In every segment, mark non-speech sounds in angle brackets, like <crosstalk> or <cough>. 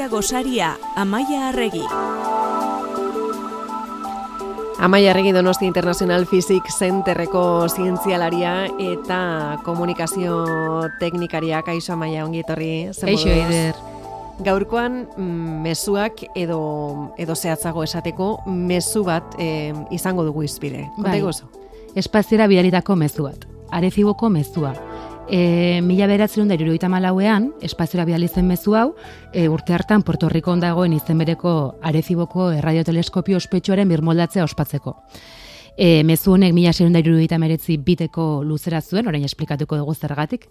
zientzia gosaria, Amaia Arregi. Amaia Arregi Donosti International Physics Centerreko zientzialaria eta komunikazio teknikaria kaixo Amaia ongi etorri. Kaixo Eider. Gaurkoan mm, mezuak edo edo zehatzago esateko mezu bat eh, izango dugu izpide. Bai. Espaziera bidalitako mezu bat. Areziboko mezua e, mila beratzen da iruroita malauean, espaziora bializen mezu hau, e, urte hartan Puerto Rico ondagoen izen bereko areziboko erradioteleskopio ospetsuaren birmoldatzea ospatzeko. E, mezu honek mila serunda iruroita meretzi biteko luzera zuen, orain esplikatuko dugu zergatik,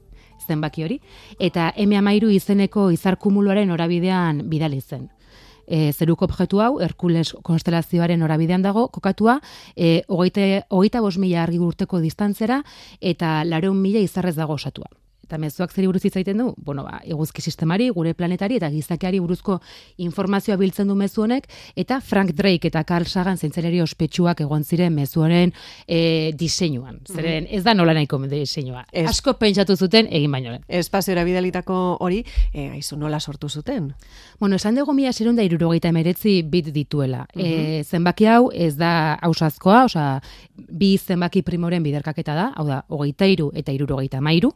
zenbaki hori, eta M amairu izeneko izarkumuluaren orabidean bidali zen e, zeruko objektu hau, Herkules konstelazioaren orabidean dago, kokatua, e, hogeita bos mila argi urteko distantzera, eta lareun mila izarrez dago osatua eta mezuak zeri buruz izaiten du, bueno, ba, eguzki sistemari, gure planetari eta gizakeari buruzko informazioa biltzen du mezu honek eta Frank Drake eta Carl Sagan zentzeleri ospetsuak egon ziren mezu honen e, diseinuan. Mhm. Zeren ez da nola nahiko diseinua. Es, Asko pentsatu zuten egin baino lehen. Espaziora bidalitako hori, e, aizu nola sortu zuten? Bueno, esan dugu mila zerun da irurogeita emeretzi bit dituela. E, zenbaki hau ez da hausazkoa, osea, bi zenbaki primoren biderkaketa da, hau da, hogeita iru eta irurogeita mairu,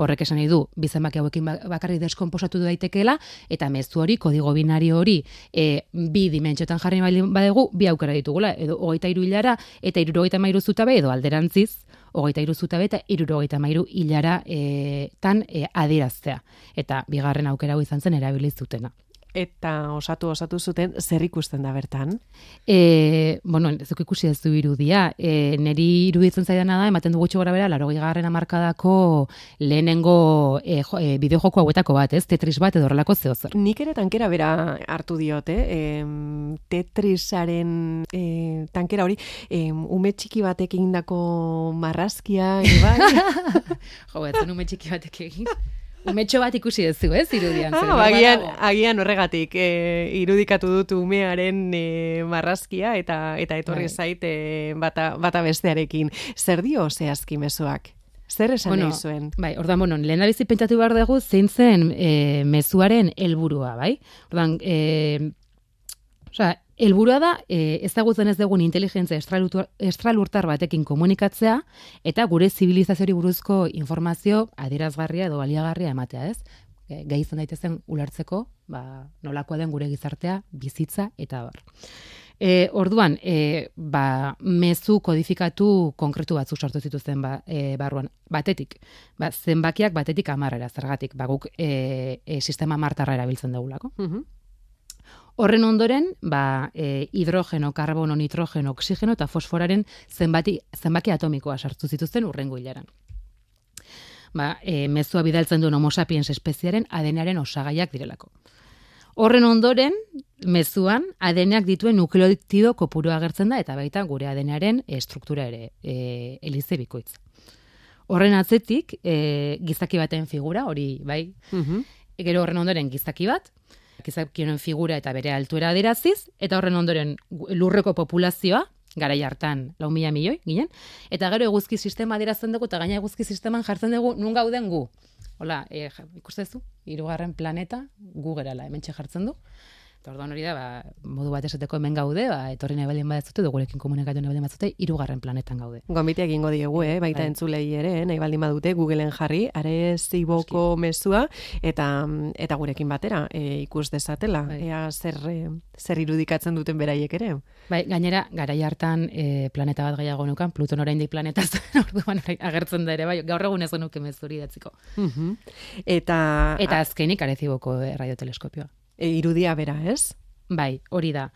horrek esan nahi du, bizenbaki hauekin ba-, bakarri deskomposatu daitekeela, eta mezu hori, kodigo binario hori, e, bi dimentsiotan jarri badegu, bi aukera ditugula, edo hogeita iru hilara, eta irurogeita mairu zutabe, edo alderantziz, hogeita iru zutabe, eta irurogeita mairu hilara e, tan e, adiraztea. Eta bigarren aukera hau izan zen erabiliz zutena eta osatu osatu zuten zer ikusten da bertan? E, bueno, ez ikusi ez du irudia. E, neri iruditzen zaidana da, ematen dugu txogara bera, laro garren amarkadako lehenengo e, jo, e, bideojoko hauetako bat, ez? Tetris bat edo horrelako zehozer. Nik ere tankera bera hartu diote, e, Tetrisaren e, tankera hori, e, ume txiki batek egindako marrazkia, <laughs> eba? jo, betzen ume txiki batek egin. Umetxo bat ikusi duzu, ez, irudian. Ah, agian, agian horregatik, e, irudikatu dut umearen e, marrazkia eta eta etorri bai. zait e, bata, bata bestearekin. Zer dio zehazki mezuak? Zer esan bueno, zuen? Bai, ordan, bueno, lehen da pentsatu behar dugu zein zen e, mezuaren helburua, bai? Ordan, e, Osa, Elburua da, e, ezagutzen ez dugun inteligentzia estralurtar batekin komunikatzea, eta gure zibilizazioari buruzko informazio adierazgarria edo baliagarria ematea, ez? E, gai izan daitezen ulertzeko, ba, nolakoa den gure gizartea, bizitza eta bar. E, orduan, e, ba, mezu kodifikatu konkretu batzu sortu zituzten ba, e, barruan. Batetik, ba, zenbakiak batetik amarrera, zergatik, ba, guk e, e, sistema martarra erabiltzen dugulako. Mm Horren ondoren, ba, e, hidrogeno, karbono, nitrogeno, oksigeno eta fosforaren zenbati, zenbaki atomikoa sartu zituzten urrengo hilaran. Ba, e, mezua bidaltzen duen homo sapiens espeziaren adenaren osagaiak direlako. Horren ondoren, mezuan, adeneak dituen nukleotido kopuru agertzen da, eta baita gure adenearen struktura ere, e, elize bikoitz. Horren atzetik, e, gizaki baten figura, hori, bai, mm gero horren ondoren gizaki bat, gizakionen figura eta bere altuera adiraziz, eta horren ondoren lurreko populazioa, gara hartan lau mila milioi, ginen, eta gero eguzki sistema adierazten dugu, eta gaina eguzki sisteman jartzen dugu, nun gauden gu. Hola, e, ikustezu, irugarren planeta, gu gerala, hemen jartzen du. Eta orduan hori da, ba, modu bat esateko hemen gaude, ba, etorri nahi baldin badatzute, dugurekin komunikatu nahi baldin badatzute, irugarren planetan gaude. Gombitea egingo diegu, eh? baita bai. entzulei ere, eh? nahi baldin badute, Googleen jarri, are ziboko mezua, eta eta gurekin batera e, ikus dezatela, bai. ea zer, e, zer irudikatzen duten beraiek ere. Bai, gainera, garai hartan e, planeta bat gehiago nukan, Pluton oraindik planeta <laughs> orduan agertzen da ere, bai, gaur egun ez genuke mezuri datziko. Uh Eta, eta azkenik areziboko e, radioteleskopioa irudia bera, ez? Bai, hori da.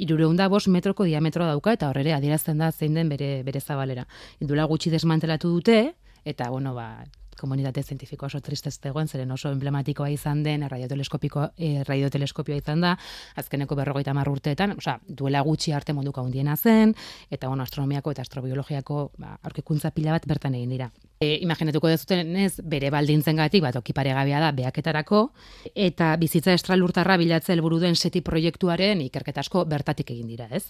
Irureunda bos metroko diametroa dauka eta horrere adierazten da zein den bere, bere zabalera. Indula gutxi desmantelatu dute, eta bueno, ba, komunitate zientifiko oso tristez zegoen, zeren oso emblematikoa izan den, radioteleskopiko, e, radioteleskopioa izan da, azkeneko berrogeita marrurteetan, osea, duela gutxi arte munduko handiena zen, eta bueno, astronomiako eta astrobiologiako ba, aurkikuntza pila bat bertan egin dira. E, imaginatuko dezuten ez, bere baldintzen gatik, bat okiparegabea da, beaketarako, eta bizitza estralurtarra bilatze helburu den seti proiektuaren ikerketa asko bertatik egin dira, ez?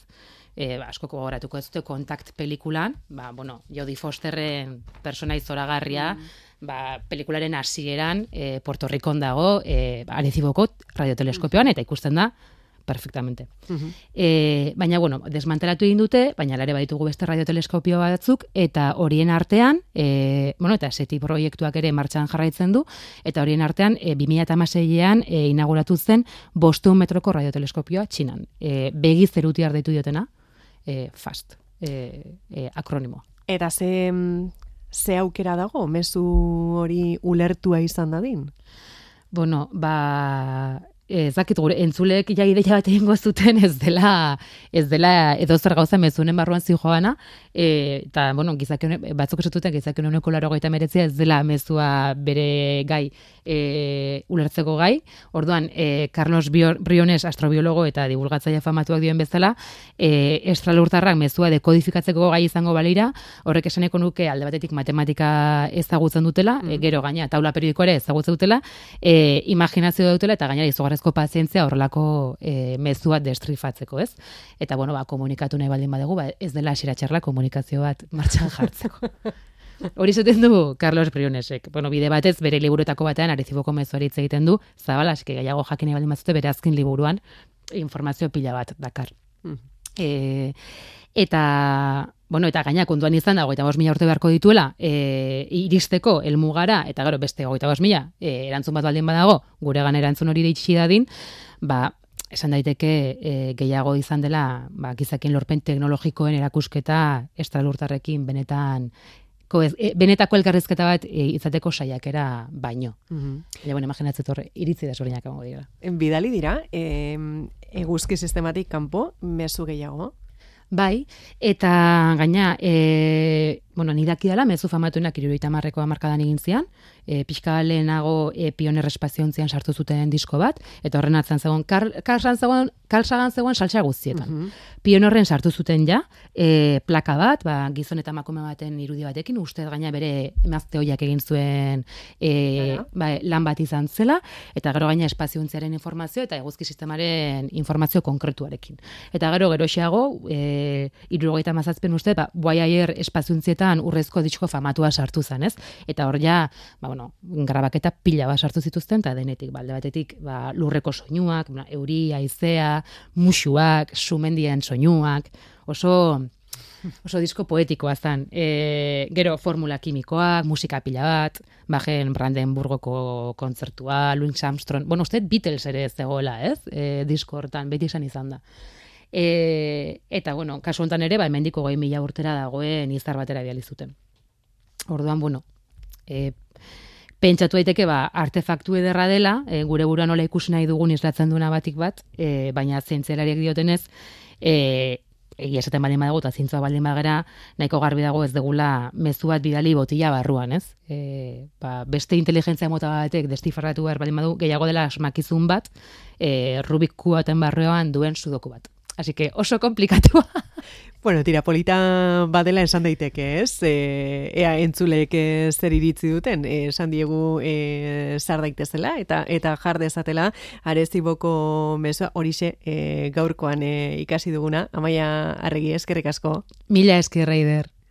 E, ba, asko gogoratuko ez dute kontakt pelikulan, ba, bueno, Jodie Fosterren personai zoragarria, mm. ba, pelikularen hasieran e, Puerto Rikon dago, e, ba, areziboko radioteleskopioan, eta ikusten da, perfectamente. e, baina, bueno, desmantelatu egin dute, baina lare baditugu beste radioteleskopio batzuk, eta horien artean, e, bueno, eta seti proiektuak ere martxan jarraitzen du, eta horien artean, e, 2006an e, inauguratu zen bostu metroko radioteleskopioa txinan. E, begi zeruti ardeitu diotena, e, FAST, e, e, akronimoa. Eta ze, ze aukera dago, mezu hori ulertua izan dadin? Bueno, ba, ez dakit gure entzulek ja ideia bat egingo zuten ez dela ez dela edo zer gauza mezunen barruan zi joana e, eta bueno gizaki batzuk esatuten gizaki honeko 89 ez dela mezua bere gai e, ulertzeko gai. Orduan e, Carlos Briones astrobiologo eta divulgatzaile famatuak dioen bezala e, estralurtarrak mezua dekodifikatzeko gai izango balira. Horrek esaneko nuke alde batetik matematika ezagutzen dutela e, mm. gero gaina taula periodiko ere ezagutzen dutela e, imaginazio dutela eta gainera izugarri beharrezko pazientzia horrelako e, mezu bat destrifatzeko, ez? Eta bueno, ba, komunikatu nahi baldin badegu, ba, ez dela asiratxarla komunikazio bat martxan jartzeko. <laughs> Hori zuten du Carlos Brionesek. Bueno, bide batez bere liburuetako batean ariziboko mezuari hitz egiten du, zabala, eske gaiago jakin baldin bazute bere azken liburuan informazio pila bat dakar. Mm. E, eta bueno, eta gaina kontuan izan da, goita mila urte beharko dituela, e, iristeko elmugara, eta gero beste goita mila, e, erantzun bat baldin badago, gure gan erantzun hori deitxi dadin, ba, esan daiteke e, gehiago izan dela, ba, gizakien lorpen teknologikoen erakusketa estralurtarrekin benetan Ko ez, e, benetako elkarrezketa bat e, izateko saiakera baino. Mm -hmm. bueno, imaginatzen torre, iritzi da zorinak dira. Bidali dira, e, eguzki sistematik kanpo, mezu gehiago? Bai, eta gaina, e, bueno, ni dela, mezu famatuenak iruroita marreko amarkadan egin zian, e, pixka lehenago e, pioner espaziontzian sartu zuten disko bat, eta horren atzen zegoen, kalsagan zegoen, kalsagan zegoen saltsa guztietan. Mm -hmm. Pionorren sartu zuten ja, e, plaka bat, ba, gizon eta makume baten irudi batekin, uste gaina bere emazte hoiak egin zuen e, ba, lan bat izan zela, eta gero gaina espaziontziaren informazio, eta eguzki sistemaren informazio konkretuarekin. Eta gero gero xeago, e, irurogeita mazazpen uste, ba, Wire espaziontzietan urrezko disko famatua sartu zen, ez? Eta hor ja, ba, bueno, grabaketa pila bat sartu zituzten, eta denetik, balde batetik, ba, lurreko soinuak, ba, euria, aizea, musuak, sumendien soinuak, oso oso disko poetikoa zen. E, gero formula kimikoak, musika pila bat, bajen Brandenburgoko kontzertua, Louis Armstrong, bueno, uste Beatles ere ez zegoela, ez? E, disko hortan, beti izan izan da. E, eta, bueno, kasu honetan ere, ba, emendiko goi mila urtera dagoen izar batera bializuten. Orduan, bueno, e, pentsatu daiteke ba artefaktu ederra dela, e, gure buruan nola ikusi nahi dugun islatzen duena batik bat, e, baina zientzialariek diotenez, eh egia esaten baldin badago eta zintzoa baldin bagera, nahiko garbi dago ez degula mezu bat bidali botila barruan, ez? E, ba, beste inteligentzia mota batek destifarratu behar baldin badu gehiago dela asmakizun bat, e, Rubik kuaten barruan duen sudoku bat. Así que oso komplikatua. <laughs> Bueno, tira, polita badela esan daiteke, ez? E, ea entzulek e, zer iritzi duten, e, esan diegu e, zar daitezela, eta eta jar dezatela, areziboko mesoa horixe e, gaurkoan e, ikasi duguna, amaia arregi eskerrik asko. Mila eskerreider.